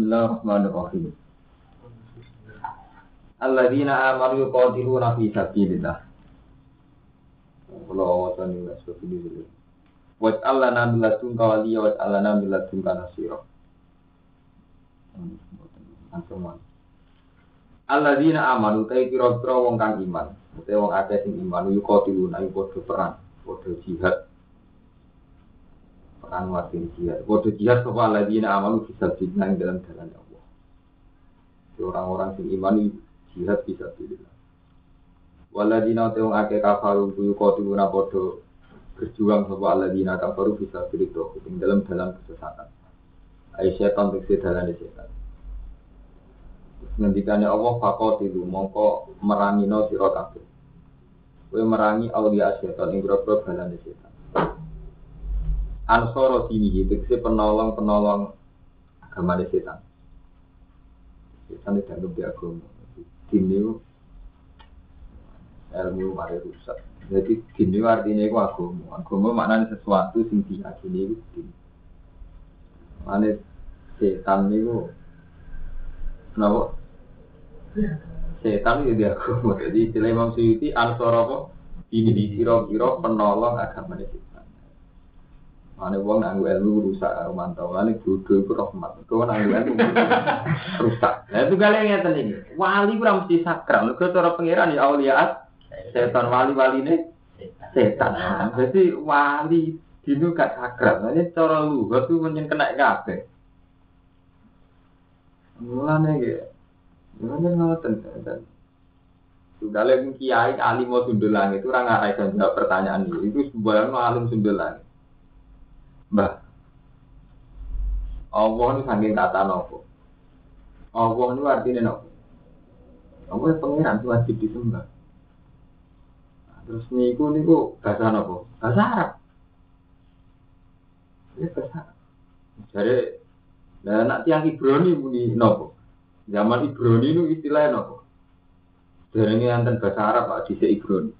Bismillahirrahmanirrahim. Alladzina amanu yuqatiluna fi sabilillah. Kalau wacan ini seperti ini dulu. Wat Allah nabi ladun kawaliya, wat Allah nabi ladun kanasiro. Ansuman. Alladzina amanu tay pira-pira wong kang iman. Utawa wong akeh sing iman yuqatiluna iku padha perang, padha jihad. Perang mati jihad. Padha jihad sapa alladzina amanu fi sabilillah dalam jalan Allah. Orang-orang sing iman jihad bisa pilih. Waladina te wong akeh kafaru kuyu qatiluna padha berjuang sapa aladina kafaru bisa ing dalam dalam kesesatan. Ai setan tegese dalane setan. Ngendikane Allah faqatilu mongko merangino sira kabeh. Kowe merangi aulia setan ing grobro dalane setan. Ansoro dini tegese penolong-penolong agama setan. Setan itu dianggap di agama. Dini ilmu mari rusak. Jadi dini artinya itu agama. Agama maknanya sesuatu sing diyakini itu dini. Mana setan itu kenapa? Setan itu dia agama. Jadi istilah Imam Suyuti ansor apa? Ini di kira-kira penolong agama setan. Mana wong nganggo ilmu rusak mantau. Mana bodoh itu rahmat. Kau nganggo ilmu rusak. Nah itu kalian ngeten ini. Wali kurang mesti sakral. Lu cara pangeran ya auliaat setan wali-wali ini setan. Jadi wali dino gak sakral. Ini cara luhur tuh menyen kena kabeh. Mulane ya. Mulane ngoten sudah lagi kiai alim mau sundelang itu orang ngarai dan jawab pertanyaan ini. Itu sebuah alim sundelang. Mbah, Allah ini saking kata nopo. Allah ini artinya nopo. Allah pengiran itu wajib disembah. Terus niku niku bahasa nopo? Bahasa Arab. Ya bahasa. Jadi, nah nak tiang Ibrani muni nopo. Zaman Ibrani itu istilahnya nopo. Dari ini anten bahasa Arab Pak di Ibrani.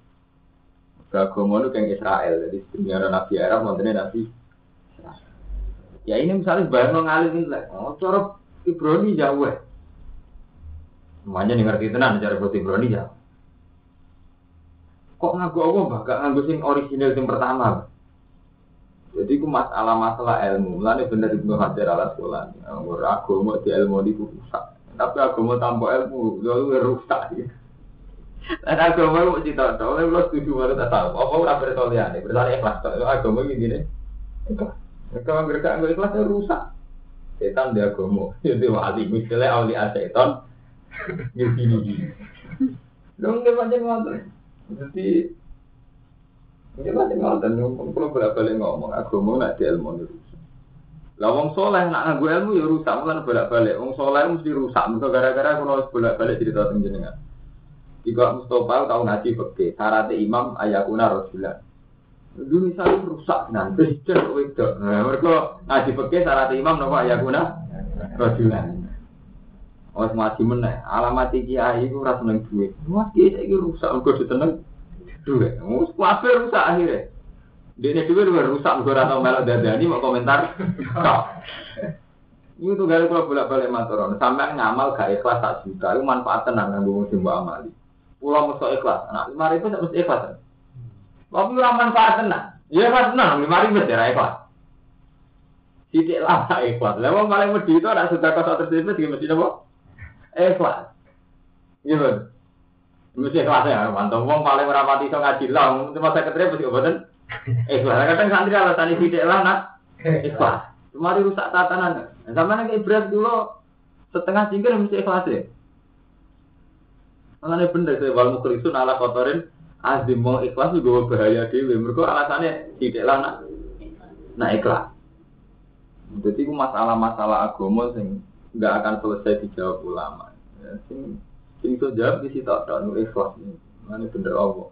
Agama itu kayak Israel. Jadi sebenarnya Nabi Arab, nantinya Nabi. Ya ini misalnya bayang ngalir ini lah. Oh, cara Ibrani jauh ya. Semuanya nih ngerti tenan cara buat Ibrani jauh kok ngaku Allah mbak gak nganggo sing original sing pertama jadi itu masalah masalah ilmu. Mulane bener ibnu hajar ala sekolah agama di ilmu itu rusak. Tapi agama tanpa ilmu lalu rusak. Dan agama mau cerita tahu. Lo setuju baru tak tahu. Apa udah bertolian bertanya ikhlas tuh agama gini. Nih ikhlas kalau mereka nggak ikhlas rusak. Setan dia agama. Jadi wali. Misalnya awli setan gini gini dong dia macam ngotot. Jadi ini masih ngotot. Kalau bolak balik ngomong agama nak di ilmu itu. Lah wong soleh nak nganggo ilmu ya rusak, bukan bolak balik. Wong soleh mesti rusak, mereka gara-gara kalau bolak balik cerita tentang jenengan. Jika Mustafa tahu ngaji pakai syarat imam ayakuna rasulah. Dulu misalnya rusak nanti kok itu. Nah, mereka ngaji pakai syarat imam nopo ayakuna rasulah. Oh, ngaji meneh. Alamat kiai itu rasa seneng duit. Wah, kiai iki rusak mergo seneng duit. Mus kuafe rusak akhirnya. Dia duit udah rusak ora tau melok dadani mau komentar. Ini tuh gak kalau bolak balik matoron. Sampai ngamal gak ikhlas tak juta. Itu manfaat tenang yang gue mbak amali. Pulau musuh ikhlas. Nah, lima ribu tak mesti ikhlas. Tapi orang manfaat tenang. Iya ikhlas tenang. Lima ribu ya ikhlas. Sidik lama ikhlas. Lewat paling wedi itu ada sudah satu ribu tiga mesti apa? ikhlas. Iya kan? Mesti ikhlas ya, mantap. Wong paling merapati so ngaji lah, cuma ketemu mesti obatin. Ikhlas. Kadang santri alasan lah nak. Ikhlas. Kemari rusak tatanan. Sama nih ibarat dulu setengah cingkir mesti ikhlas ya. Makanya bener saya wal mukrisun ala kotorin azim mau ikhlas juga bahaya dewi. Mereka alasannya tidak lah nak. Nah ikhlas. Jadi masalah-masalah agama sing nggak akan selesai dijawab ulama. Ya, sing sing itu jawab di situ ada nu ikhlas ini. Mana bener Allah.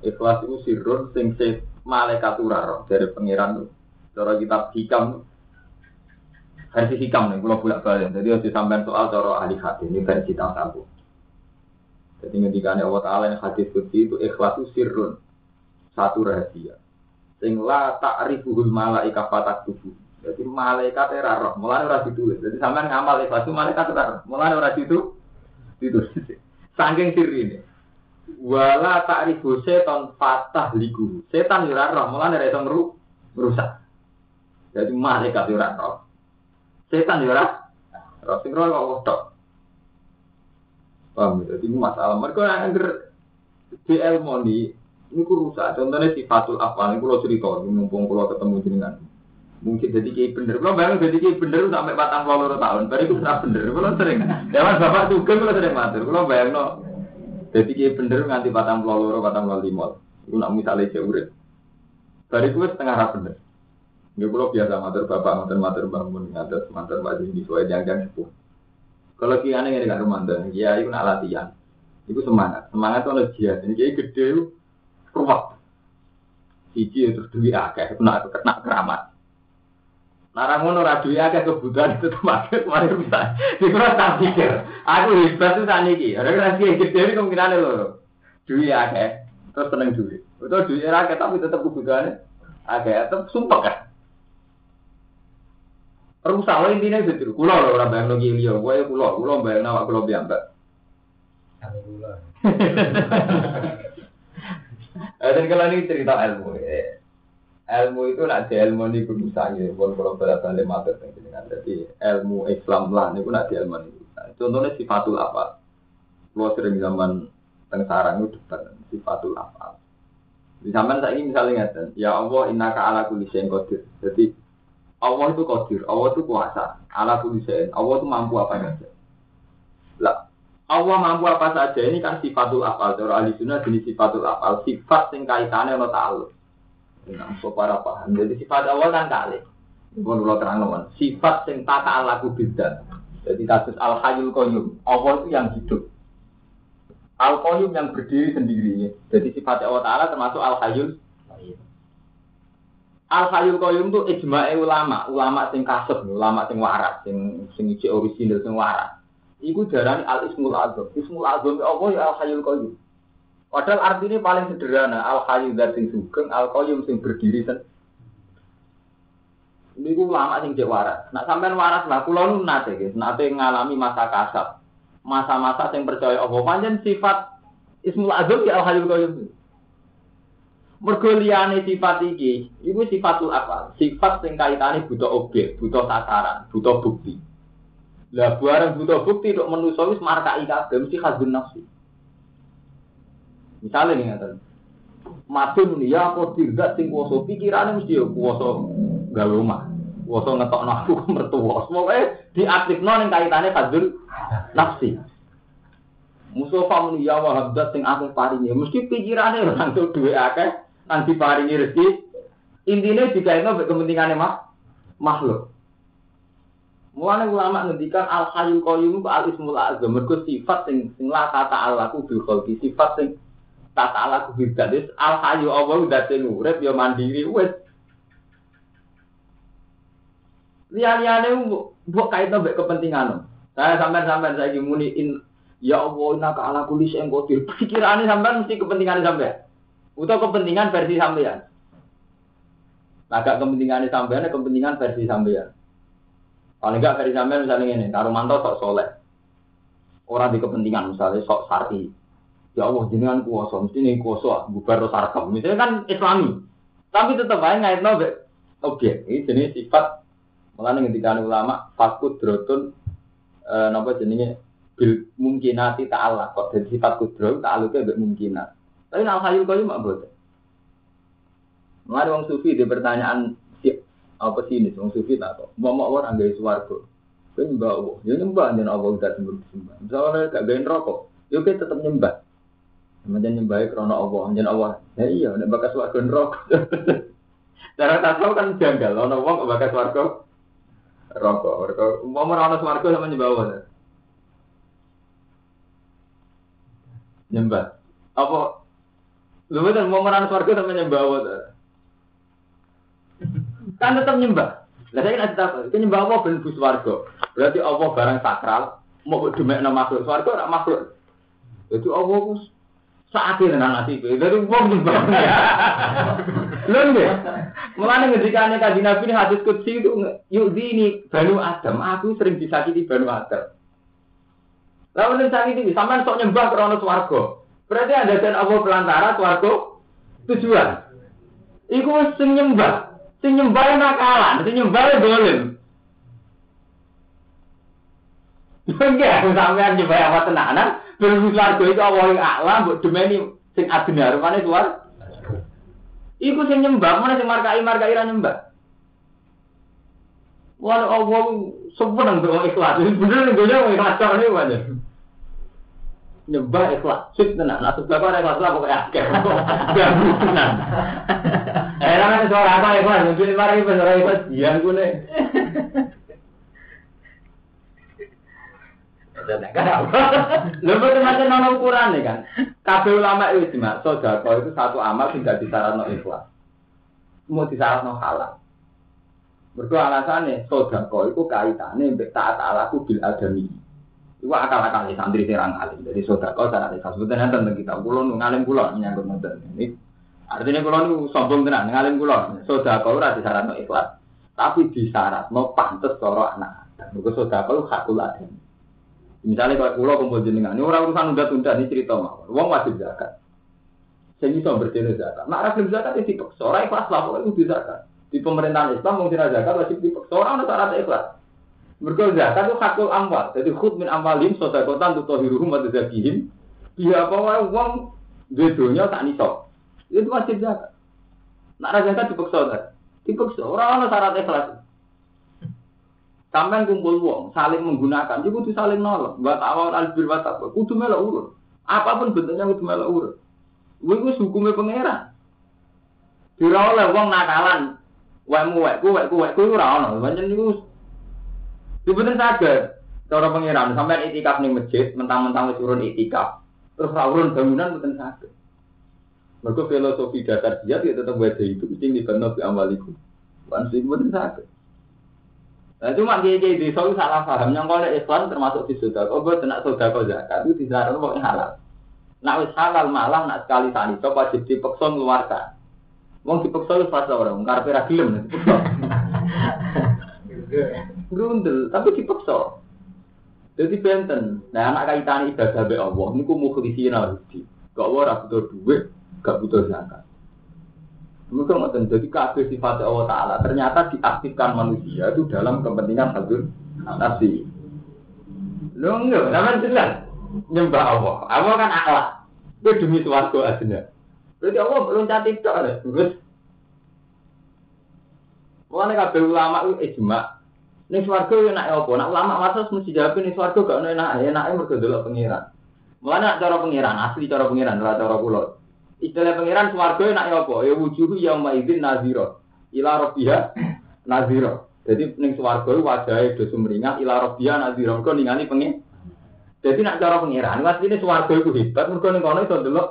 Ikhlas itu sirrun sing se malaikat uraro dari pangeran tuh. Cara kitab hikam versi hikam nih, kalau bolak balik. Jadi harus sampai soal cara ahli hadis ini versi tahun satu. Jadi ketika Allah Taala yang hadis seperti itu ikhlas itu sirrun satu rahasia. Sing la ta'rifuhul malaika fatak tubuh. Jadi malaikat era roh, mulai ora ditulis. Jadi sampean ngamal ikhlas itu malaikat ora roh, mulai ora ditu ditulis. Ini. Wala ta'rifu setan fatah liku. Setan ora roh, mulai ora iso ngru merusak. Jadi malaikat ora roh. Setan ora roh sing roh kok. Paham ya? Jadi masalah mereka yang di ilmu ini ini rusak. Contohnya sifatul afal ini kalau cerita, mumpung kalau ketemu jenengan mungkin jadi kayak bener. Kalau bayang jadi kayak bener sampai batang puluh tahun, baru itu sudah bener. Kalau sering, dewan bapak juga kalau sering matur. Kalau bayang no, jadi kayak bener nganti batang puluh batang puluh lima. Itu nak misalnya jauh Baru itu setengah rap bener. Ini kalau biasa matur bapak, matur matur bangun, ngatur matur baju di suai jangan sepuh. Kalau kian ini kan mantan, ya itu nak latihan. Itu semangat, semangat itu ada jihad. Ini kayak gede, ruwet. Siji terus duit akeh, itu nak kena keramat. Narang ngono ora duwe akeh kebutuhan itu termasuk kemarin bisa. Dikira tak pikir. Aku hebat tuh tani iki. Ora ora sih gede kemungkinan lho. Duwe akeh, terus seneng duwe. Utawa duwe akeh tapi tetep kebutuhannya akeh, tetep sumpah kan. Rusak wae intine itu. Kula lho ora bayang lagi liya, kowe kula, kula bayang. Kami kula. Eh, dan kalau ini cerita ilmu, ya ilmu itu nak di ilmu ini kudu sange pun kalau balik balik dengan jadi ilmu Islam lah ini pun nak di ilmu ini contohnya sifatul apa kalau sering zaman teng sarang itu depan sifatul apa di zaman saya ini misalnya ya Allah inna ka ala kulli syai'in qadir jadi Allah itu qadir Allah itu kuasa ala kulli syai'in Allah itu mampu apa saja lah Allah mampu apa saja ini kan sifatul afal. Cara ahli sunnah jenis sifatul afal, sifat sing kaitannya ono ta'aluk. Nah, para paham. Jadi sifat awal kan kali. Pun terang Sifat sing tata alaku beda. Jadi kasus al hayul koyum. Allah itu yang hidup. Al koyum yang berdiri sendiri. Jadi sifat Allah Taala termasuk al hayul. Al hayul koyum itu ijma'i ulama, ulama sing kasep, ulama sing waras, sing sing isi orisinal sing waras. Iku darani al ismul azam. Ismul azam Allah ya al hayul koyum. Padahal artinya paling sederhana, al hayyu dan sing sugeng, al qayyum sing berdiri sen. Ini gue lama sing cek waras. Nak sampean waras lah, kulo nu nate guys, nate ngalami masa kasab, masa-masa sing percaya Allah. Panjen sifat ismul azam ya al hayyu qayyum. Mergo liyane sifat iki, iku sifatul apa? Sifat sing kaitane butuh objek, butuh sasaran, butuh bukti. Lah bareng butuh bukti untuk menuso wis markai kabeh mesti khazun nafsi. Misalnya nih ngatain, Madun nih ya aku tidak sing kuoso pikirannya mesti ya kuoso gawe rumah, kuoso ngetok aku mertua. Semoga di aktif non kaitannya kadul nafsi. Mustafa muni ya wahabdat sing akeh paringi, mesti pikirannya orang tuh dua akeh nanti paringi rezeki. Intinya jika itu kepentingannya mah makhluk. Mulane ulama ngendikan al hayyul qayyum al ismul azam. Mergo sifat sing sing la kata alaku bil khalqi sifat sing tak ala kubidat wis al hayu Allah udah urip ya mandiri wis. Liya-liyane mbok kait mbek kepentingan. Saya sampean-sampean saya muni in ya Allah inna ka ala kulli syai'in qadir. Pikirane sampean mesti kepentingan sampean utawa kepentingan versi sampean agak kepentingan sampean kepentingan versi sampean paling enggak versi sampean misalnya ini karo manto sok soleh. Orang di kepentingan misalnya sok sari Ya Allah jenengan kuasa, mesti nih kuasa bubar terus arkam. Misalnya kan Islami, tapi tetap aja ngait nabe objek. Ini jenis sifat malah ketika ulama fakut drotun e, napa jenenge? Bil mungkinati ta'ala. Kok jadi sifat kudro ta'aluknya mungkinat. Tapi al hayul kau mak boten. Mengenai wong sufi di pertanyaan apa sih ini wong sufi tak kok. Mau mau orang gaya suwargo. Kau nyembah Allah, ya nyembah jangan Allah udah sembunyi sembah. Misalnya gak gaya rokok, yuk ya kita tetap nyembah. Kemudian nyembah krono Allah, anjen Allah. Ya iya, nek bakas warga neraka. Cara tasawuf kan janggal, ono wong kok bakas warga rokok. Warga umpama ora ono swarga sama nyembah Allah. Nyembah. Apa Lu betul mau merana swarga sama nyembah Allah. Kan tetap nyembah. Lah saya kan tahu, itu nyembah Allah ben bus warga. Berarti Allah barang sakral, mau demek nama makhluk swarga ora makhluk. Jadi Allah sakit tenan nasib. Dari wong nyembah. Lho nggih. Mulane ngendikane kanjeng Nabi ini hadis qudsi itu yuk ini Banu Adam, aku sering disakiti Banu Adam. Lalu ning sakiti sampean sok nyembah krana swarga. Berarti ada dan Allah pelantara swarga tujuan. Iku sing nyembah, sing nyembah nakalan, sing nyembah dolim. Enggak, sampean nyembah apa tenanan, berhubung swarga itu Allah yang a'la, mbok demeni sing adina rupane suar. Iku sing nyembah, mana sing markai markai ra nyembah. Wah, Allah untuk ikhlas. Bener nih, gue ikhlas kok ini banyak. Nyembah ikhlas, sip tenan. Nah, sebab ada ikhlas lah pokoknya akeh. Gak tenan. Eh, kan suara apa ikhlas? Mungkin mari suara ikhlas, dian gue betul macam nono ukuran nih kan. Kabeh ulama itu cuma sodako itu satu amal tidak disyaratno ikhlas. Mau disyaratno halal. Mergo alasannya sodako itu kaitannya mbek taat alaku bil adami. Iku akal-akal santri serang alim. Jadi sodako cara ikhlas. Sebetulnya tentang kita. Kulo ngalim kulo menyangkut ngoten. Ini artinya kulo nu sombong tenan ngalim kulo. Sodako ora disyaratno ikhlas. Tapi disyaratno pantes cara anak. Mergo sodako itu hakul adami. Misalnya kalau pulau kumpul jenengan, ini orang urusan udah tunda ini cerita mawar. Uang wajib zakat. Saya bisa berjenis zakat. Nah, rajin zakat itu dipaksa. Orang ikhlas lah, pokoknya itu zakat. Di pemerintahan Islam mau tidak zakat wajib dipaksa. Orang ada syarat ikhlas. Mereka zakat itu hakul amwal. Jadi khut min amwalim sodakotan tutohiruhum wa tazakihim. Dia apa uang bedonya tak nisok. Itu wajib zakat. Nah, zakat dipaksa. Dipaksa. Orang ada syarat ikhlas. Sampai kumpul wong, saling menggunakan, itu kudu saling nolong. Buat awal albir watak, kudu melok urut. Apa pun bentuknya kudu melok urut. Gue hukumnya pangeran. Dira wong nakalan, wekmu wekku wekku wekku ora ono. Pancen niku Sebenarnya sadar, cara pangeran sampai itikaf ning masjid, mentang-mentang wis turun itikaf, terus ra urun bangunan mboten saged. Mergo filosofi dasar dia ya tetap wadah itu, mesti dibantu bi amaliku. Wan sing mboten saged. Nah cuma kiai kiai desa itu salah paham. Yang kalau Islam termasuk di sudah. Oh gue nak sudah kau zakat itu disarankan pokoknya halal. Nak wis halal malah nak sekali tani coba wajib dipaksa mengeluarkan. Wong dipaksa itu fase orang. Karena ra gelem. Grundel, tapi dipaksa. Jadi benten. Nah anak kaitan ibadah be Allah. Niku mukhlisin al-hudi. Gak ora butuh duit, gak butuh zakat. Mereka ngoten jadi kabeh sifat Allah Taala ternyata diaktifkan manusia itu dalam kepentingan hadir nafsi. Lo enggak, namanya jelas nyembah Allah. Allah kan akhlak. Itu demi suwargo adina. Berarti Allah belum cantik tok ada. Terus Mulane kabeh ulama itu ijma. Ning swarga yo enak apa? Nak ulama wates mesti jawab ning swarga gak enak, enake mergo delok pengiran. Mulane cara pengiran, asli cara pengiran, ora cara kula. Istilah pangeran swarga nak ya apa? Ya wujuhu yauma idzin nazira. Ila rabbiha nazira. Jadi ning swarga wajahe do sumringah ila rabbiha nazira. Mergo ningali pengen. Jadi nak cara pangeran, asline swarga iku hebat mergo ning kono iso ndelok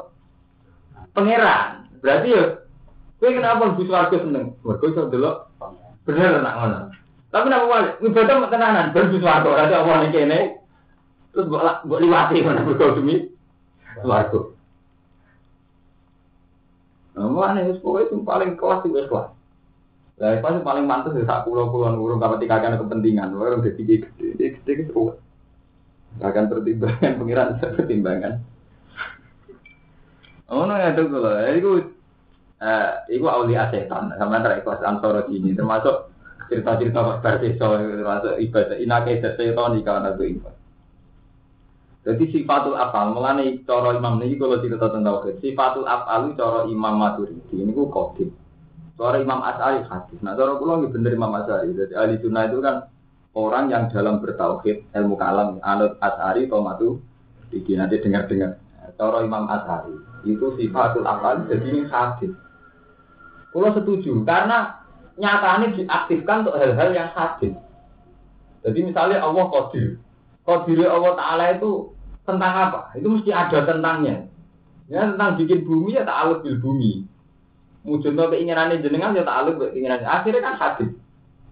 pangeran. Berarti ya kowe kenapa mlebu swarga seneng? Mergo iso ndelok bener nak ngono. Tapi nak wali, ibadah tenanan, mlebu swarga ora apa ning kene. Terus mbok mbok liwati ngono mergo demi swarga. Nah, mana itu pokoknya yang paling kelas itu kelas. Lah, itu yang paling mantas ya saat pulau puluhan urung kalau tidak ada kepentingan, orang jadi gede, gede, gede, gede, akan pertimbangan, pengiran pertimbangan. Oh, no, itu kalau itu, eh, itu aulia setan, sama antara ikhlas antara ini, termasuk cerita-cerita bersisa, termasuk ibadah inakai setan di kawan itu ibadah. Jadi sifatul afal, mulane cara imam ini kalau cerita tentang tauhid, sifatul afal itu cara imam maturidi, ini ku kodim. Cara imam asari hadis. Nah cara pulau ini bener imam asari. Jadi ahli sunnah itu kan orang yang dalam bertauhid, ilmu kalam, anut asari atau matu, diki nanti dengar-dengar. Cara imam asari itu sifatul afal, jadi ini hadis. Pulau setuju, karena nyatanya diaktifkan untuk hal-hal yang hadis. Jadi misalnya Allah kodir, Kodire Allah Ta'ala itu tentang apa? Itu mesti ada tentangnya. Ya tentang bikin bumi ya ta'aluk bil bumi. Mujudno keinginannya jenengan ya bil keinginannya. Akhirnya kan hadis.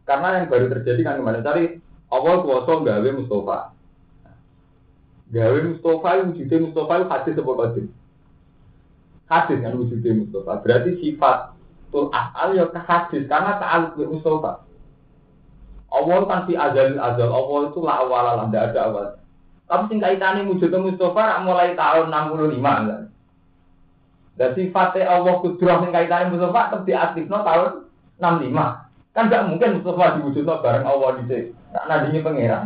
Karena yang baru terjadi kan kemarin cari Allah kuasa gawe Mustafa. Gawe Mustafa wujudnya Mustafa itu hadis apa kodin? hadis kan wujudnya Mustafa. Berarti sifat tul afal ya ke hadis karena ta'aluk bi Mustafa. Allah kan si azal azal Allah itu la awal lah tidak ada awal. Tapi sing kaitane wujudnya Mustafa mulai tahun 65 kan. Dan sifatnya Allah kudrah sing kaitane Mustafa tetap diaktifno tahun 65. Kan gak mungkin Mustafa diwujudno bareng Allah sini. Tak nadinya pangeran.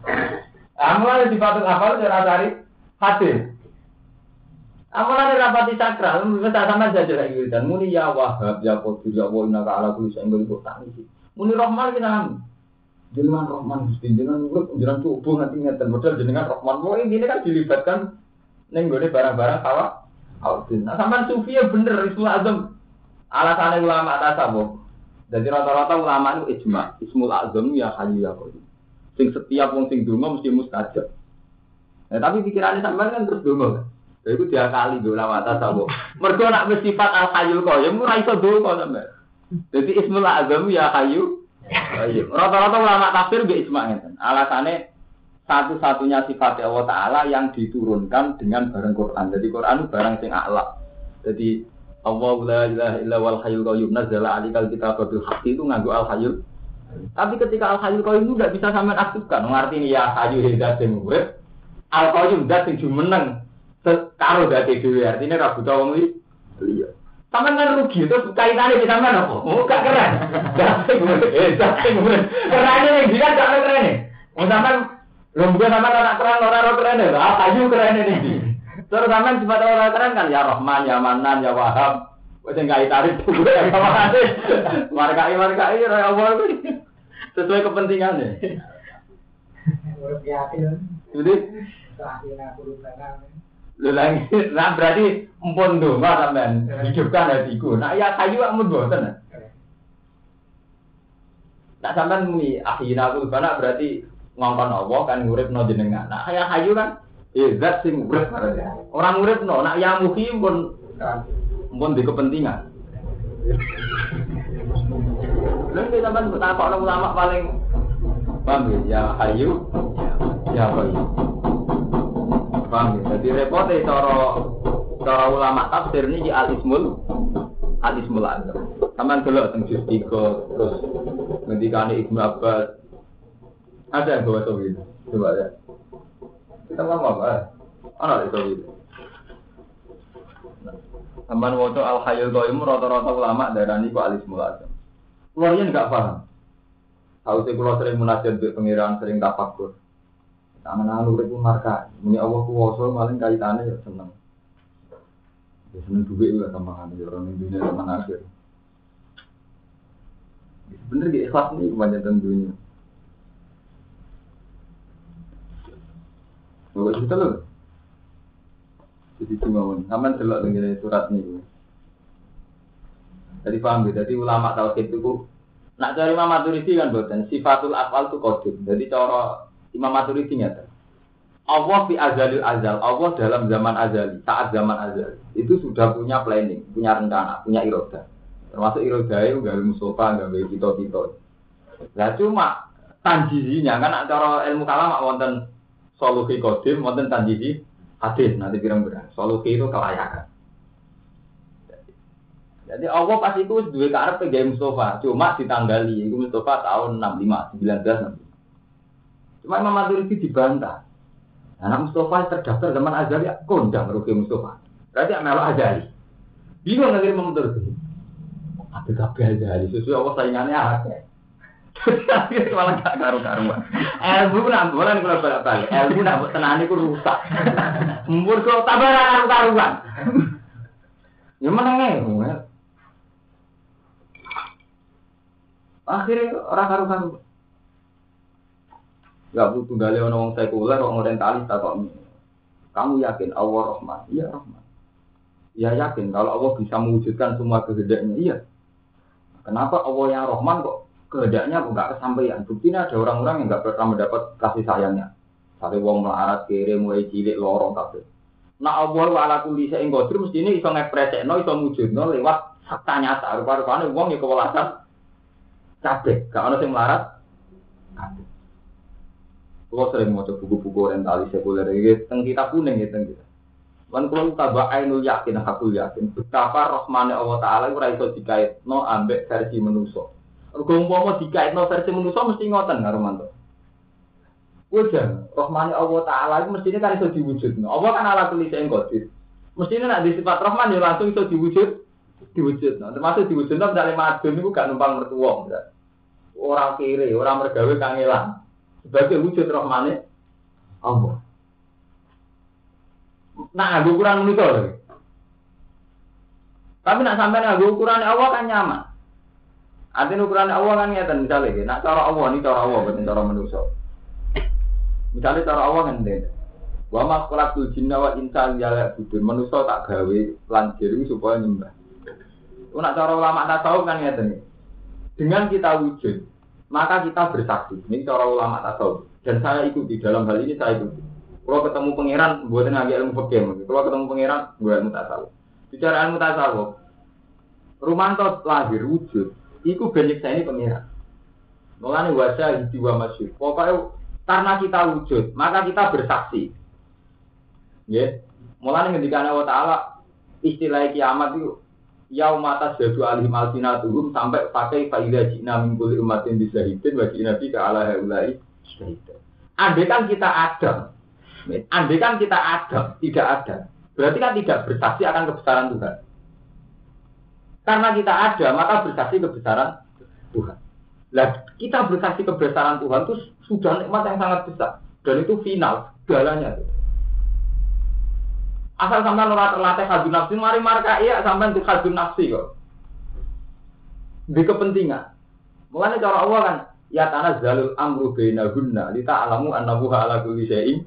Amalan sifatul afal cara cari hadis. Amalan rapati sakral, kita sama saja lagi dan muni ya wahab ya qadir ya wa inna ala kulli syai'in qadir tak niki. Muni rahman kita nami. Jenengan rahman Gusti jenengan urip jenengan coba nganti ngeten modal jenengan rahman. Wah ini kan dilibatkan ning gone barang-barang kawa. Altin. Nah, sampean sufi ya bener Ismul Azam. Alasannya ulama tasawuf. Jadi rata-rata ulama itu ijma. Ismul Azam ya hayyu ya qadir. Sing setiap wong sing donga mesti mustajab. Nah, tapi pikirannya sampean kan terus donga kan. Lha iku diakali do lawat tasawuf. Mergo nak wis sifat al hayyul qayyum ora iso donga sampe. Dadi ismul azam ya hayyu qayyum. Rata-rata ulama tafsir ge ijma ngeten. Alasane satu-satunya sifat Allah Ta'ala yang diturunkan dengan barang Quran. Jadi Quran itu barang sing a'la. Jadi Allah la ilaha illa wal hayyul qayyum nazzala alikal kitab bil haqqi itu nganggo al hayyul. Tapi ketika al hayyul qayyum itu tidak bisa sampean aktifkan. Ngerti ya hayyu hidat sing. Al qayyum dat sing jumeneng karo dadi dhewe artine ra buta wong liya. Sampeyan kan rugi terus kaitane di sampean apa? Oh, gak keren. Eh dadi keren yang dia gak keren. Wong sampean lho bukan sampean ora keren ora ora keren lho. Ah kayu keren iki. Terus sampean sifat ora keren kan ya Rahman, ya Manan, ya Wahab. Wis enggak tarik tuh ya kawane. Markai markai ya Allah sesuai kepentingannya. Jadi Akhirnya aku lupa Lho lagi, nah berarti empun donga sampean hidupkan hatiku. Nah ya kayu kok mun boten. Nah sampean muni akhina aku kana berarti ngongkon Allah kan nguripno jenengan. Nah kaya kayu kan eh zat sing urip Orang nguripno, nak ya muhi pun pun di kepentingan. Lalu kita sampean takok ulama paling paham ya, ya hayu ya kayu. Paham ya? Jadi repotnya cara cara ulama tafsir ini al ismul al ismul azam. Taman dulu tentang juz tiga terus ngendikane Ibnu Abbas. Ada yang bawa tauhid. Coba ya. Kita ngomong apa? Ana di tauhid. Taman waca al hayyul qayyum rata-rata ulama darani ku al ismul azam. Keluarnya enggak paham. Tahu sih kalau sering munajat di pengiran sering tafakur. Tangan urip ku marka. Muni Allah kuwasa maling kaitane ya seneng. Ya seneng duit lah tambahan ya orang dunia zaman akhir. Bener gak ikhlas nih kebanyakan dunia. Bapak kita loh. Jadi cuma pun, sama delok dengan surat nih. Jadi paham ya, jadi ulama tauhid itu Nak cari Imam Maturidi kan buatan sifatul afal itu kodim. Jadi cara Imam Maturidi nyata. Allah fi azalil azal, Allah dalam zaman azali, saat zaman azali itu sudah punya planning, punya rencana, punya iroda. Termasuk iroda itu gak Mustafa, gak kita kita. Lah cuma tanjizinya kan cara ilmu kalam wonten solusi kodim, wonten tanjizi hadis nanti pirang-pirang. Solusi itu kelayakan. Jadi Allah pas itu dua karep gaya Mustafa, cuma ditanggali. Itu Mustafa tahun 65, 1965. Cuma Imam Maturidi dibantah. Anak Mustafa terdaftar zaman Azali, kondang rugi Mustafa. Berarti anak Azali. Bingung nanti Imam Maturidi. Apa kabeh Azali? Sesuai Allah saingannya akeh. Tapi malah gak karu-karuan. Ilmu nak bolan kalau balik-balik. Ilmu nak tenani ku rusak. Mbur kok tambah karu-karuan. Ya menenge. Akhirnya orang karu-karu. Gak butuh gali orang orang sekuler, orang orientalis tak kok Kamu yakin Allah Rahman? Iya Rahman. Ya yakin kalau Allah bisa mewujudkan semua kehendaknya. Iya. Kenapa Allah yang Rahman kok kehendaknya kok nggak kesampaian? Buktinya ada orang-orang yang nggak pernah mendapat kasih sayangnya. Sampai wong melarat kiri mulai cilik lorong kabeh. Nah Allah wa ala kulli syai'in qadir mesti ini iso ngepresekno iso mujudno lewat fakta nyata. Rupa-rupane wong ya kewelasan kabeh, gak ono sing melarat kabeh. Kalau sering mau buku-buku orientalis sekuler ini, tentang kita kuning ya tentang kita. Lan kula tabak ainul yakin hakul yakin betapa rahmane Allah taala ora iso dikaitno ambek versi manusa. Mergo umpama dikaitno versi manusa mesti ngoten karo mantu. Wajan, rahmane Allah taala itu mestinya kan iso diwujudno. Allah kan ala kulli shay'in qadir. Mestinya nek di sifat rahman ya langsung iso diwujud diwujudno. Termasuk diwujudno ndale madun niku gak numpang mertua. Orang kiri, orang mergawe kangelan. Sebagai wujud rahmane Allah. Nah, aku ukuran menika lho. Tapi nak sampai nganggo ukuran Allah kan nyaman. Artinya ukuran Allah kan ngeten misalnya, nak cara Allah ini cara Allah bukan cara manusia. Misalnya cara Allah kan den. Wa ma khalaqul jinna wa insa illa budun. Manusia tak gawe lan diri supaya nyembah. Nak cara ulama tasawuf kan ngeten. Dengan kita wujud, maka kita bersaksi. Ini cara ulama tasawuf. Dan saya ikuti dalam hal ini saya ikuti. Kalau ketemu pangeran, buat ngaji ilmu fikih. Kalau ketemu pangeran, buat ilmu tasawuf. Bicara ilmu tasawuf, Rumanto lahir wujud, iku banyak saya ini pangeran. Mulane wajah jiwa masyur. Pokoknya karena kita wujud, maka kita bersaksi. Ya, mulane ketika Allah Taala istilah kiamat itu yaum atas jadu alim alsinatuhum sampai pakai faidah jina mingkuli umatin bisa hidin wajib nabi ke ala haulai Andai kan kita ada, andai kan kita ada, tidak ada, berarti kan tidak bersaksi akan kebesaran Tuhan. Karena kita ada, maka bersaksi kebesaran Tuhan. Lah, kita bersaksi kebesaran Tuhan itu sudah nikmat yang sangat besar. Dan itu final, galanya. Asal sampai ora terlatih hadun nafsi, mari marka iya sampai untuk hadun nafsi kok. Di kepentingan. Mulanya cara Allah kan, ya tanah zalul amru baina gunna, lita alamu annahu ala kulli syai'in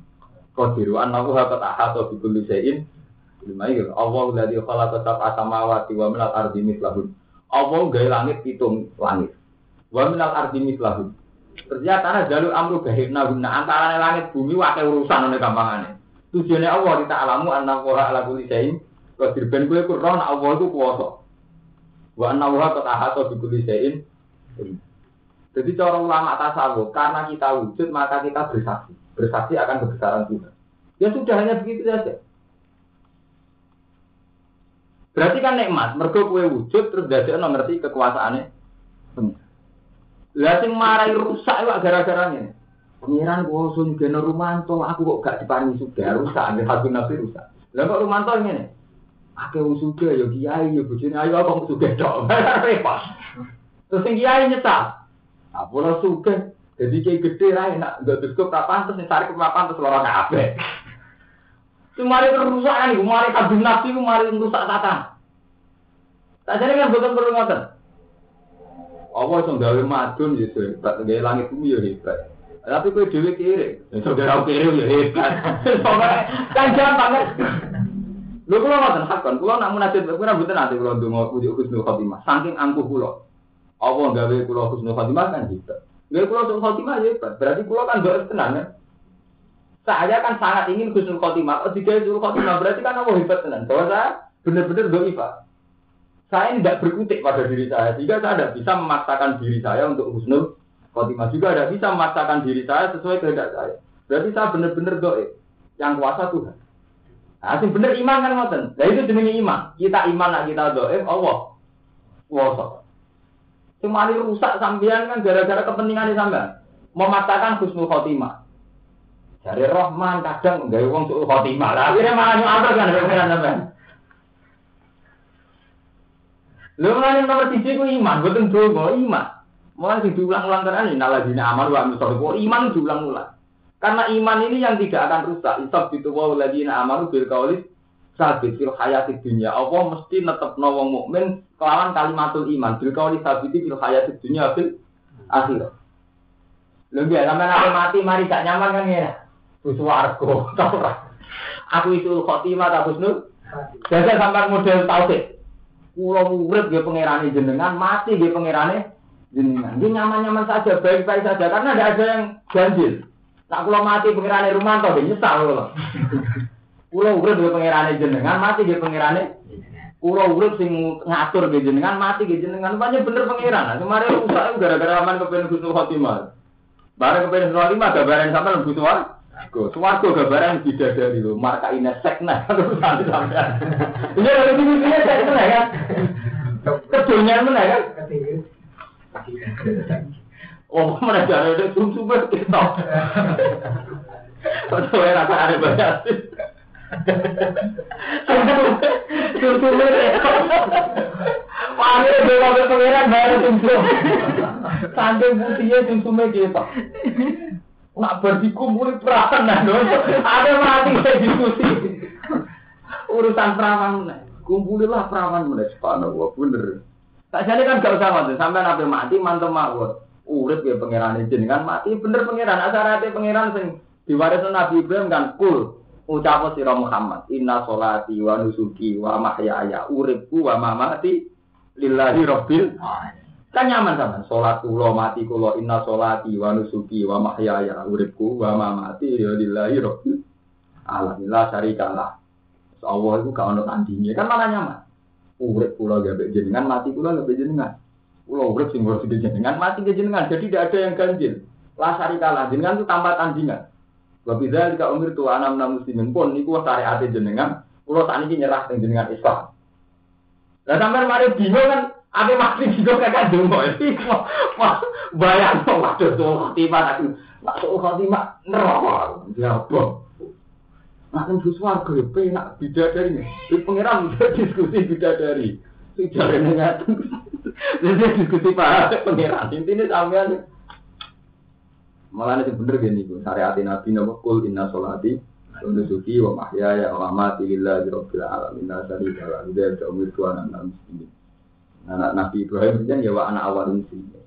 qadiru annahu qad ahata bi kulli syai'in Lima itu, Allah dari khalaqa sab'a samawati wa minal ardi mislahun. Allah gawe langit hitung langit. Wa minal ardi mislahun. Ternyata tanah jalur amru bahirna guna antara langit bumi wakai urusan oleh gampangane. Tujuannya Allah kita alamu anna wa ala kulli syai'in qadir ben kowe kurang Allah itu kuwasa. Wa anna wa qad ahata bi kulli syai'in. Jadi cara ulama tasawuf karena kita wujud maka kita bersaksi. Bersaksi akan kebesaran Tuhan. Ya sudah hanya begitu saja. Berarti kan nikmat, mergo kue wujud terus dadekno ngerti kekuasaane. Lah sing marai rusak iku gara-gara ngene. Pengiran kok sun geno rumanto, aku kok gak diparingi sudah rusak, ambil hati nafsi rusak. Lah kok rumanto ngene. Akeh wong sugih ya kiai ya bojone ayo apa sugih tok. Repot. Terus sing kiai nyesal. Apa ora sugih. Jadi kiai gede ra enak, gak cukup tak pantes sing tarik ke pantes loro kabeh. Kemarin kerusakan ibu, mari kadung nafsi, mari rusak tata. Tak jadi kan bukan perlu ngoten. Allah itu gawe madun ya hebat, gawe langit bumi ya hebat. Tapi kue dewi kiri, saudara kiri ya hebat. kan gampang kan. Lho kula ngoten hakon, kula nak munajat kula mboten nanti kula ndonga puji husnul khotimah. Saking angkuh kula. Allah gawe kula husnul khotimah kan hebat. Gawe kula husnul khotimah ya hebat. Berarti kula kan mbok tenan kan. Saya kan sangat ingin husnul khotimah. Oh, jika husnul khotimah berarti kan Allah hebat tenan. Bahwa saya benar-benar doifah. Saya tidak berkutik pada diri saya. Jika saya tidak bisa memaksakan diri saya untuk husnul khotimah. Juga tidak bisa memaksakan diri saya sesuai kehendak saya. Berarti saya benar-benar doif. Yang kuasa Tuhan. Nah, sing bener iman kan ngoten. Nah itu jenenge iman. Kita iman nak kita doif Allah. Kuasa. Cuma rusak sampean kan gara-gara kepentingan sampean. Memaksakan husnul khotimah. Dari Rahman kadang nggak uang suul khotimah lah. Akhirnya malah nyuapel kan sampean. Lu mulai nomor tiga ku iman, betul doa iman. Mulai sing diulang-ulang terus ini naladina amal wa amil iman diulang-ulang. Karena iman ini yang tidak akan rusak. Isab itu wa ladina amalu bil kaulis sabit fil hayati dunia. Allah mesti netep wong mukmin kelawan kalimatul iman. Bil kaulis sabit fil hayati dunia fil akhir. Lebih sampai nanti mati mari gak nyaman kan ya. Buswargo, tau Aku itu khotimah tak husnul. Jadi sampai model tauhid. Kulo urip dia pangerane jenengan, mati dia pangerane jenengan. Nyaman-nyaman saja, baik-baik saja karena tidak ada yang ganjil. Nak kulo mati pangerane rumah dia nyesal kulo. Kulo urip dia pangerane jenengan, mati dia pangerane Kulo urip sing ngatur dia jenengan, mati dia jenengan. Banyak bener pangeran. Kemarin rusak gara-gara aman kepengen husnul khotimah. Barang kepengen husnul khotimah, gambaran sampai lebih tua. Go, suwargo gambaran bidadari lho, marka ina sekna urusan sampean. Iya, lho iki iki sekna kan. Kedonyan meneh kan. mati. Wong mana jare ada sumsum ber kita. Kalau saya rasa ada banyak. Sumsum sumsum ber. Pakai bela bela pangeran baru sumsum. Tante putihnya sumsum ber kita. Nak berdiku mulai perasan dah Ada mati diskusi. Urusan perawan, kumpulilah perawan mulai sepanjang bener. Tak jadi kan gak usah ngoten, sampai nabi mati mantep mawon. Urip ya pangeran jenengan mati bener pangeran. Asarate pangeran sing diwarisno Nabi Ibrahim kan kul. Ucap sira Muhammad inna sholati wa nusuki wa mahyaya uripku wa mamati lillahi rabbil kan nyaman sama salat kula mati kula inna sholati wa nusuki wa mahyaya uripku wa mamati lillahi rabbil alamin. La syarikalah Allah itu gak ono kan malah nyaman urip kula gawe jenengan mati kula gawe jenengan. Kula urip sing ngurus jenengan mati jenengan. Jadi tidak ada yang ganjil. La syarikalah jenengan itu tanpa tandingan. Wa bidzalika umirtu ana minal muslimin. Pun niku syariat jenengan. Kula sakniki nyerah teng jenengan Islam. Lah sampean mari bingung kan? Apa mati juga kakak dungo. Bayang tuh waduh tuh khotimah aku tuh khotimah neraka. Ya nak nembus warga ya penak bidadari. Di pangeran diskusi bidadari. Si jalan ngatung jadi diskusi pak pangeran. Intinya sampean. Malah ini bener gini bu syariat nabi nama kul inna sholati untuk suki wa mahyaya wa mati lillahi rabbil alamin. La syarika lahu wa la umir tuan anak Nabi Ibrahim kan ya wa anak awal muslimin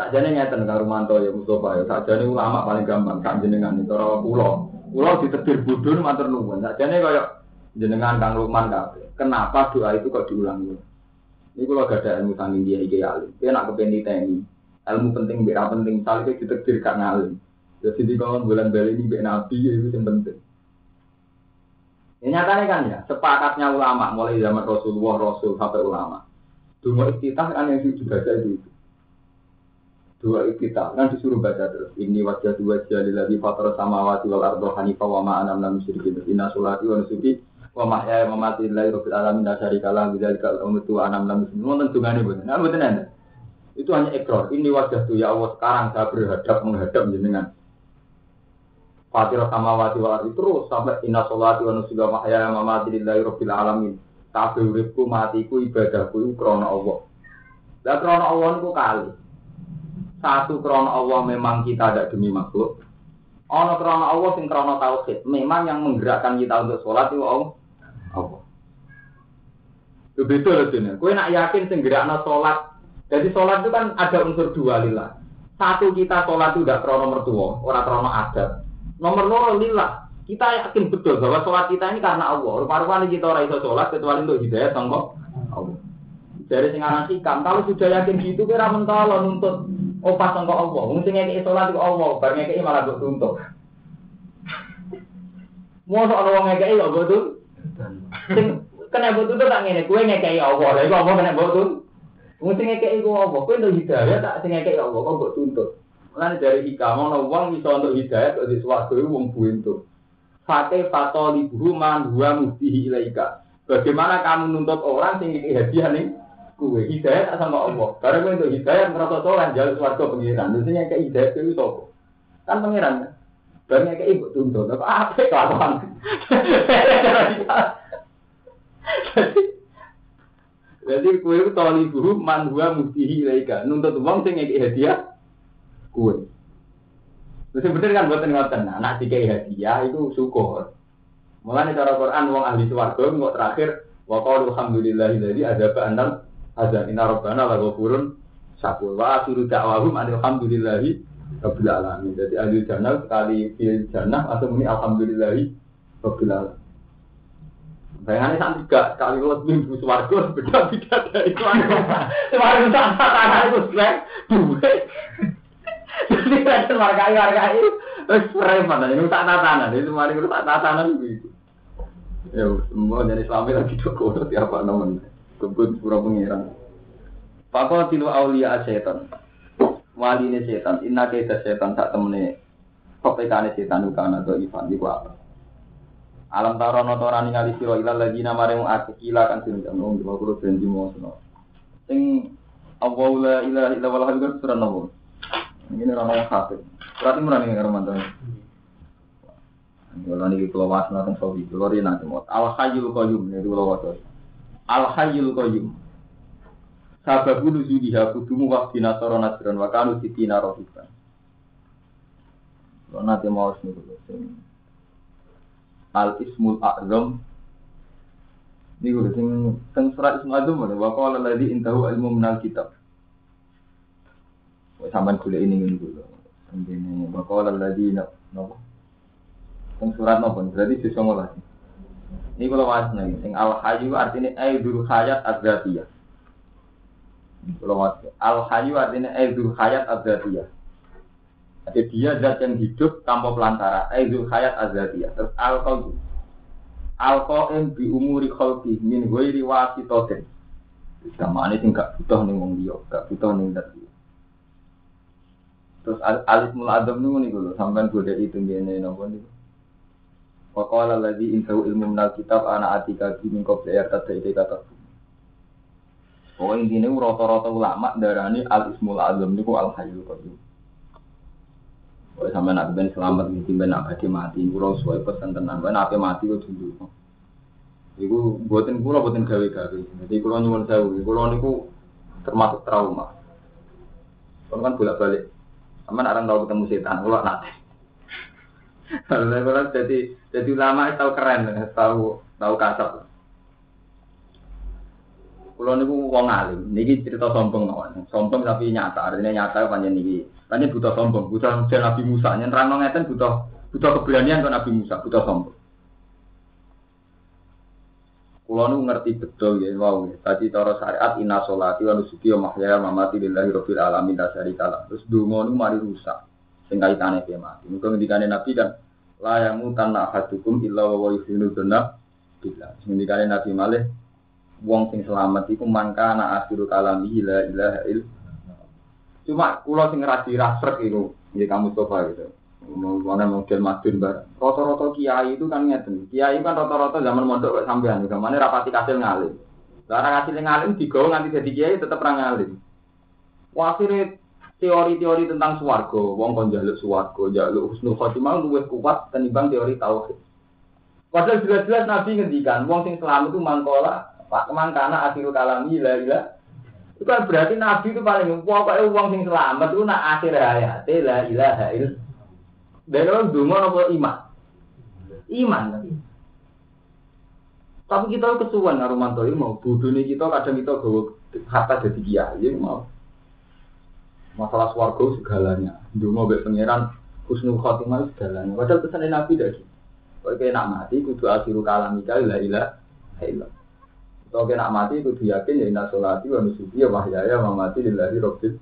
tak jane ngeten karo Rumanto ya Mustafa ya. Tak jane ulama paling gampang kan jenengan itu ora pulau pulau ditetir bodoh matur nuwun. Tak jane kaya jenengan Kang Lukman kabeh kenapa doa itu kok diulangi? Ini kalau gak ada ilmu sanging dia iki alim. Dia nak kepen diteni. Ilmu penting beda penting salih ditetir gak ngalim. Jadi di kawan bulan beli ini bek nabi itu yang penting. Ini nyatanya kan ya sepakatnya ulama mulai zaman Rasulullah Rasul sampai ulama. Dua iftitah kan yang dibaca itu dua iftitah kan disuruh baca terus. Ini wajah dua jali lagi fatar samawati wal ardo hanifah wa ma'anam nam musyrikin inna sulati wa nusuki wa mahya wa mamati lillahi rabbil alamin. La syarika lah bidzalika al-umatu wa anam lam muslimin wonten dungane boten nah boten enten. Itu hanya ekor ini wajah tuh ya Allah sekarang saya berhadap menghadap jenengan. Fatihah samawati wal ardi terus sampai inna sholati wa nusuki wa mahya wa mamati lillahi rabbil alamin. Kabeh uripku matiku ibadahku krana Allah. Lah krana Allah niku kali satu krana Allah memang kita ada demi makhluk Ono krana Allah sing krana tauhid. Memang yang menggerakkan kita untuk sholat itu Allah. Allah. Itu beda loh dunia. Kue nak yakin sing gerakna sholat. Jadi sholat itu kan ada unsur dua lillah. Satu kita sholat itu tidak krono mertua, orang krono adat. Nomor loro lillah. Kita yakin betul bahwa sholat kita ini karena Allah. Rupa-rupanya kita orang iso sholat kecuali untuk hidayah sangka Allah. Dari sing hikam, kalau sudah yakin gitu kira mentolo nuntut opas sangka Allah. Wong sing ngekeki sholat itu Allah, bar ngekeki malah mbok tuntut. Mosok ana wong ngekeki kok mbok tuntut. Sing kena mbok tuntut tak ngene, kowe ngekeki Allah. Lah iku apa kena tuntut? Wong sing ngekeki ku Allah, kowe untuk hidayah tak sing ngekeki Allah kok mbok tuntut. Mulane dari hikam ana wong iso untuk hidayah kok di swarga iku wong buentu. Fate fatoli man huwa muftihi ilaika. Bagaimana kamu nuntut orang sing ngekeki hadiah nih? Kue hidayah tak sama Allah. Karena kue untuk hidayah merasa soleh jalan swarga pengiran. Yang kayak hidayah itu sopo. Kan pengiran kan. Barangnya kayak ibu tuntut. Apa apa kelakuan? Jadi kue itu toli guru man huwa muftihi ilaika. Nuntut uang sing ngekeki hadiah kue. Terus bener kan buat ngoten. Nah, nak hadiah itu syukur. Mulane cara Quran wong ahli swarga kok terakhir wa qalu alhamdulillahilladzi adzaba annal azan inna rabbana la ghafurun syakur wa akhiru da'wahum alhamdulillahi rabbil alamin. Jadi ahli jannah sekali fil jannah atau muni alhamdulillahi rabbil alamin. Bayangannya saat tiga kali lo minggu swargo beda beda dari itu. Swargo tak tanah itu srek dua. Jadi kan warga warga itu terus preman ini tak tatanan itu mari tak tatanan gitu. Ya semua dari suami lagi doko tiap nomor kebun pura pengiran. Pakau tilu aulia setan. Wali ini setan. Inna kita setan tak temene Pepekane setan kana do Ivan iku apa? Alam taro no tora ningali sira ilal ladina maring akeh kila kan sing ngono dua kulo janji mono. Sing Allah la ilaha illa wal hayyul surah nopo. Ini ora ono kafir. Berarti murah ning karo mantan. Kalau niki kula wasna teng sawi, kula ri nate mot. Al hayyul qayyum niku kula waca. Al hayyul qayyum. Sababu nuzuliha kudumu waqti nasara nasran wa kanu sitina rohiban. Kalau nanti mau sing al ismul a'zam niku sing teng surat ismul a'zam wa qala intahu ilmu minal kitab. Sampean golek ini ngene dulu. Ini wa qala alladzi napa? Teng surat napa? Berarti ngolah. Ini kalau wasnya sing al hayyu artinya aidul hayat adzatiyah. Kalau wasnya al hayyu artinya aidul hayat adzatiyah. Jadi dia zat yang hidup tanpa pelantara. Aidul hayat azadiyah. Terus al qayyum. Al qayyum bi umuri khalqi min ghairi wasitatin. Sama ini sing gak butuh ning wong liya, gak butuh ning zat. Terus al alif mul adam niku niku lho, sampean gode itu ngene napa niku. Wa qala alladzi intahu ilmu minal kitab ana atika bi min ite kata. Oh intinya rata-rata ulama darani al ismul azam niku al hayyul qayyum. Kalau sampai nak ben selamat di timben nak badi mati, kulo suwe pesen tenan, ben ape mati kok dulu. Iku buatin kulo buatin gawe-gawe. Jadi kulo nyuwun sewu, kulo niku termasuk trauma. Kulo kan bolak-balik. Sama orang tahu ketemu setan, kulo nate. Kalau kulo jadi jadi ulama tahu keren, tahu tahu kasar. Kulo niku wong alim, niki cerita sombong mawon. Sombong tapi nyata, artinya nyata panjang niki. Panjang butuh sombong, butuh jadi Nabi Musa. Nyentrang ngeten butuh butuh keberanian ke Nabi Musa, butuh sombong. Kulo niku ngerti betul ya, wow. Tadi cara syariat inna sholati wa nusuki wa mamati lillahi rabbil alamin la syarika. Terus donga niku mari rusak. Sing kaitane ke mati. Muga ngendikane Nabi kan la yamutan ahadukum illa wa yuhinu dzanna billah. Ngendikane Nabi malih wong sing selamat iku mangka ana akhiru kalami la ilaha il cuma kula sing radi rasrek iku nggih kamu coba gitu. Mana model madun bar rata-rata kiai itu kan ngeten. Kiai kan rata-rata zaman mondok kok sampean juga rapati kasil ngalim. Larang hasil ngalim digawa nganti jadi kiai tetep ra ngalim. Wasire teori-teori tentang swarga, wong kon njaluk swarga, njaluk husnul khotimah luwih kuat tenimbang teori tauhid. Padahal jelas-jelas Nabi ngendikan, wong sing selamat itu mangkola Pak Kemang karena akhirul kalami la ilah. Itu kan berarti Nabi itu paling pokoknya uang sing selamat itu nak akhir hayat la ilaha il. Dan orang dungo apa iman? Iman tapi. Kita kesuwan Arumanto ini mau bodoh nih kita kadang kita gawe harta jadi kiai mau. Masalah swargo segalanya. Dungo be pangeran husnul khotimah segalanya. Padahal pesan Nabi dari. Kalau nak mati, kudu akhirul kalami la ilaha illallah. Kalau kena mati itu yakin ya inna sholati wa nusuki ya wahyaya wa mati lillahi rabbil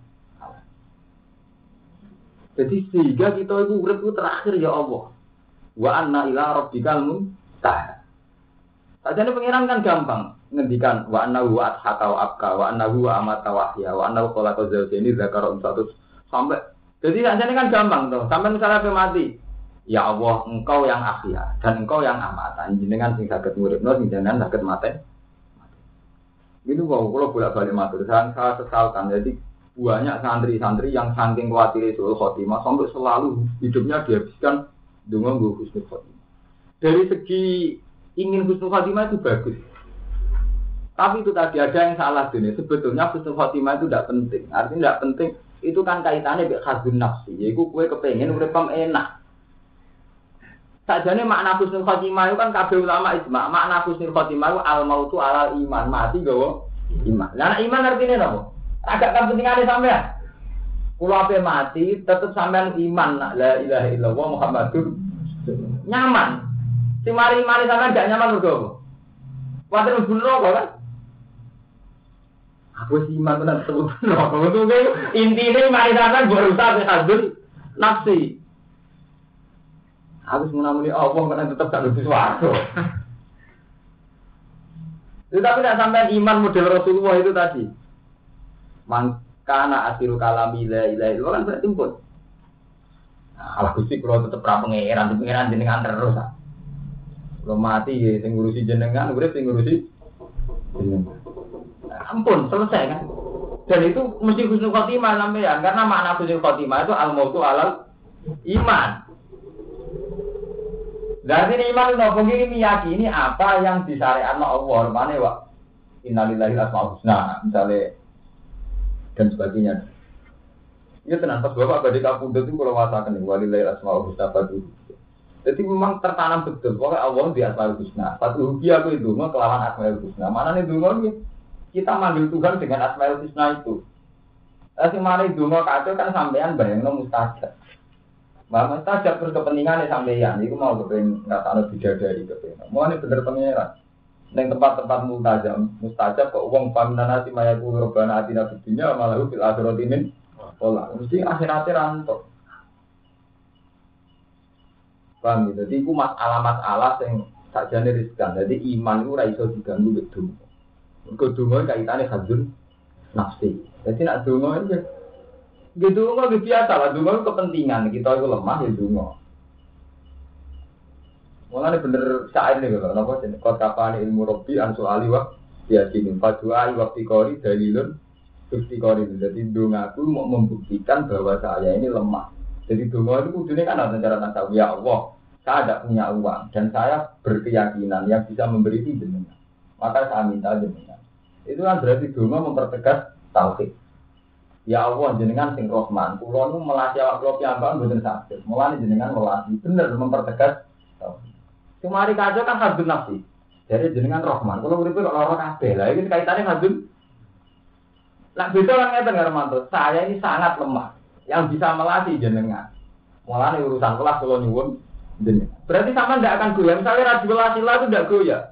Jadi sehingga kita itu urip terakhir ya Allah. Wa anna ila rabbikal muntah. Sajane pengiran kan gampang ngendikan wa anna huwa adhaka wa abka wa anna huwa amata wa ahya wa anna khalaqa zawjaini dzakara satu sampai jadi sajane kan gampang tuh. Sampai misalnya pe mati, ya Allah engkau yang ahya dan engkau yang amata. Jenengan sing saged nguripno sing jenengan saged mati. Itu mau kalau bolak balik matur, saya, saya sesalkan. Jadi banyak santri-santri yang saking khawatir itu khotimah sampai selalu hidupnya dihabiskan dengan gue husnul khotimah. Dari segi ingin husnul khotimah itu bagus. Tapi itu tadi ada yang salah dunia. Sebetulnya husnul khotimah itu tidak penting. Artinya tidak penting. Itu kan kaitannya dengan khazun nafsi. Yaitu kue kepengen uripam enak. Sajane makna husnul khotimah itu kan kabeh ulama ijma. Makna husnul khotimah itu al mautu alal iman, mati gawa iman. Lah iman artinya napa? Agak pentingane sampean. Kulo ape mati tetep sampean iman la ilaha illallah Muhammadur nyaman. Si mari mari sampean gak nyaman mergo? Kuwatir mlebu neraka kan? Aku sih iman tenan. Itu intine mari sampean berusaha hadun nafsi. Harus menamuni Allah karena tetap gak lebih suarga. Itu tapi tidak sampai iman model Rasulullah itu tadi. Mangkana asiru kalami la ilaha illallah kan berarti pun. Alah Gusti kula tetep ra pangeran, di pangeran jenengan terus. ah. Kula mati ya sing ngurusi jenengan, urip sing ngurusi jenengan. Ampun, selesai kan. Dan itu mesti husnul khotimah sampean karena makna husnul khotimah itu al mautu alal iman. Dan ini iman itu apa ini meyakini apa yang disyariatkan Allah. Mana wa innalillahi asmaul husna misalnya dan sebagainya. Ya tenang, pas bapak badai kapundut itu kalau wasakan nih, walillahi asmaul husna fadu. Jadi memang tertanam betul, pokoknya Allah di asmaul husna. Fadu hubi aku itu, kelawan asmaul husna. Mana nih dulu kita manggil Tuhan dengan asmaul husna itu. Tapi mana itu kacau kan sampean bayangno mustajab. Mbak mustajab terus kepentingannya sampean, itu mau kepengen nggak tahu bidadari kepengen. Mau ini bener pangeran. Neng tempat-tempat mustajab, mustajab kok uang paminana si maya kulo robana atina bidinya malah fil akhirat ini pola. Mesti akhiratnya rantok. Paham gitu? Jadi itu masalah-masalah yang sakjane riskan. Jadi iman itu raiso diganggu betul. Mergo donga kaitane hadun nafsi. Jadi nak donga aja. Gitu donga gitu biasa lah, itu kepentingan. Kita itu lemah ya donga. Mulane bener saat ini kalau napa jeneng kota kapane ilmu robi ansu ali wa yakin padua wa fikori dalilun fikori jadi donga aku mau membuktikan bahwa saya ini lemah. Jadi donga itu kudune kan ada cara tasawuf ya Allah. Saya tidak punya uang dan saya berkeyakinan yang bisa memberi itu. Maka saya minta jenengan. Itu kan berarti donga mempertegas tauhid. Ya Allah jenengan sing Rahman, kula nu melatih awak kula piyambak mboten saged. Mulane jenengan melatih bener mempertegas tauhid. Kemari kacau kan hadun nafsi. Jadi jenengan Rahman, kalau uripe kok lara kabeh. Lah iki kaitannya hadun. Lah beda kan ngeten karo mantu. Saya ini sangat lemah. Yang bisa melatih jenengan. Mulane urusan kelas kalau nyuwun. Berarti sama tidak akan goyah. Misalnya radioasi lah itu tidak goyah.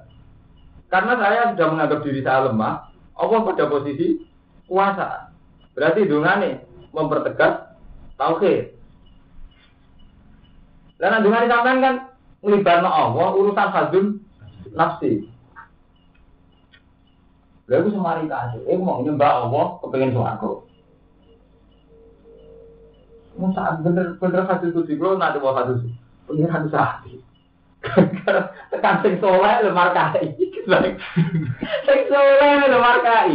Karena saya sudah menganggap diri saya lemah. Allah pada posisi kuasa. Berarti dungane mempertegas tauhid. Dan dungane sampean kan ngelibatno Allah urusan hadun nafsi. Lha iku semari kasih, eh mau nyembah Allah kepengen swarga. Mau saat bener-bener hadis kalau nanti mau hadis pengiran sakti. Tekan sing soleh lho markai. Sing soleh lho markai.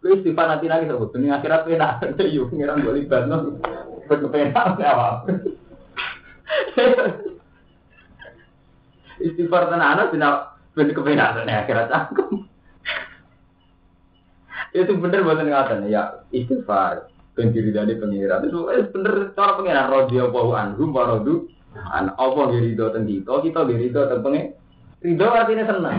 Kuwi istighfar nanti lagi sebut, ini akhirat penak, yuk pengiran gue libatno, berkepenak apa? Istighfar tenan dina ben kepenak akhirat cangkem. Itu bener buatan ngaten ya istighfar ben diridani pengiran. Itu eh, bener cara pengiran radhiyallahu anhu wa radu an apa ridho teng kita, kita ridho teng pengen. Ridho artinya seneng.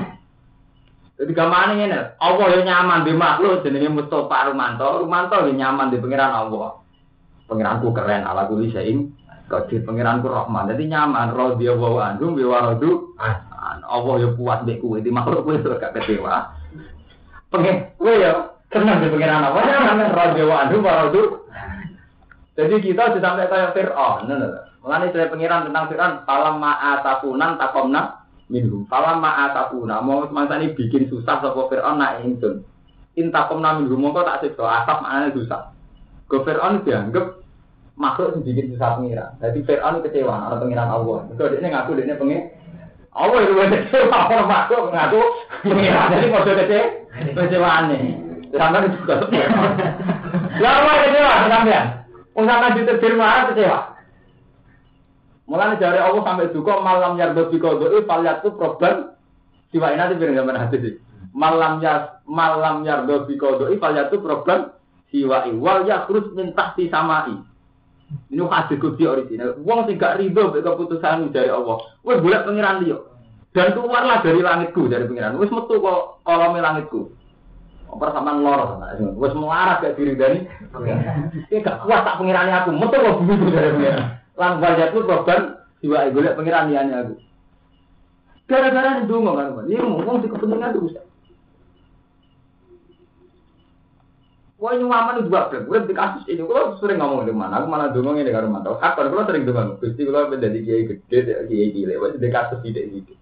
Jadi gamane ngene, Allah yo nyaman di makhluk jenenge Mustofa Rumanto, Rumanto yo nyaman di pengiran Allah. Pengiranku keren ala kuli saing Kodir pengiranku Rahman, jadi nyaman. Radhiyallahu anhu bi waradu. Allah ya puas mbek kowe, di makhluk kowe gak kecewa. Pengen kowe ya seneng di pengiran Allah nyaman radhiyallahu anhu waradu. Jadi kita sudah sampai kayak Fir'aun. Mengenai cerita pengiran tentang Fir'aun, falam ma'atakunan takomna minhum. Falam ma'atakuna. Mau semasa ini bikin susah sopo Fir'aun nak ingsun. Intakomna minhum. Mongko tak siksa. Asap maknanya susah. Ke Fir'aun dianggap makhluk yang bikin susah pengiran. Jadi Fir'aun kecewa orang pengiran Allah. Itu dia ngaku dia pengen Allah itu kecewa orang makhluk ngaku pengiran. Jadi mau kecewa kecewa nih. Sampai juga. Lama kecewa sampean. Usaha ditetir marah kecewa. Mulanya dari Allah sampai juga malam yardo bikodoi faliat itu problem. Siwa ini nanti biar zaman hati sih. Malam ya malam yardo bikodoi faliat itu problem. Siwa iwal ya terus minta si samai. Ini hadis kudsi original. Wong sing gak ridho mbek keputusan dari Allah. Wes boleh pengiran dia. Dan keluarlah dari langitku dari pengiran. Wes metu kok kolome langitku. Apa sama. Wes melarat gak diri dari. Ini gak kuat tak pengirani aku. Metu kok begitu dari pengiran. Lang wajah tuh korban jiwa golek pengiran liane aku. Gara-gara ini dungo kan, Ini ngomong di kepentingan tuh bisa. Wah ini waman juga bro, gue di kasus ini, gue sering ngomong di mana, aku malah dongeng ini karo mantau. Kapan gue sering dongeng, gusti gue menjadi kiai gede, kiai gile, gue di kasus tidak gitu.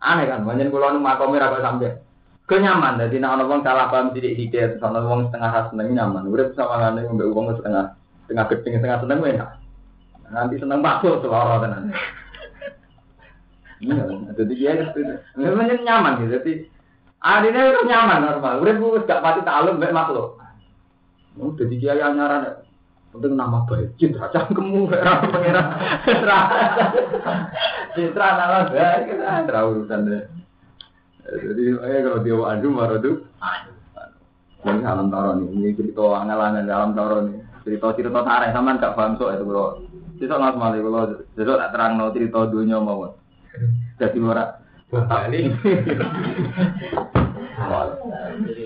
Aneh kan, banyak gue lalu makomir apa sampai kenyaman, jadi nak orang salah paham tidak tidak, terus orang setengah khas seneng nyaman, gue bisa malah nih uang setengah Tengah gedeng tengah seneng enak. Nanti seneng bakso seloro tenan. Iya, jadi dia itu memang nyaman gitu. Jadi adine itu nyaman normal. Urip wis gak pati takluk mbek makhluk. Oh, jadi kiai anyaran penting nama baik citra cangkemmu pengira citra nama baik kita ora urusan deh jadi eh kalau dia adu marah tuh ini alam taro nih ini cerita angan-angan alam taro nih cerita cerita tarik sama gak paham itu bro cerita nggak semali kalau cerita tak terang no cerita dunia mau jadi ora Balik. Wah. Alhamdulillah.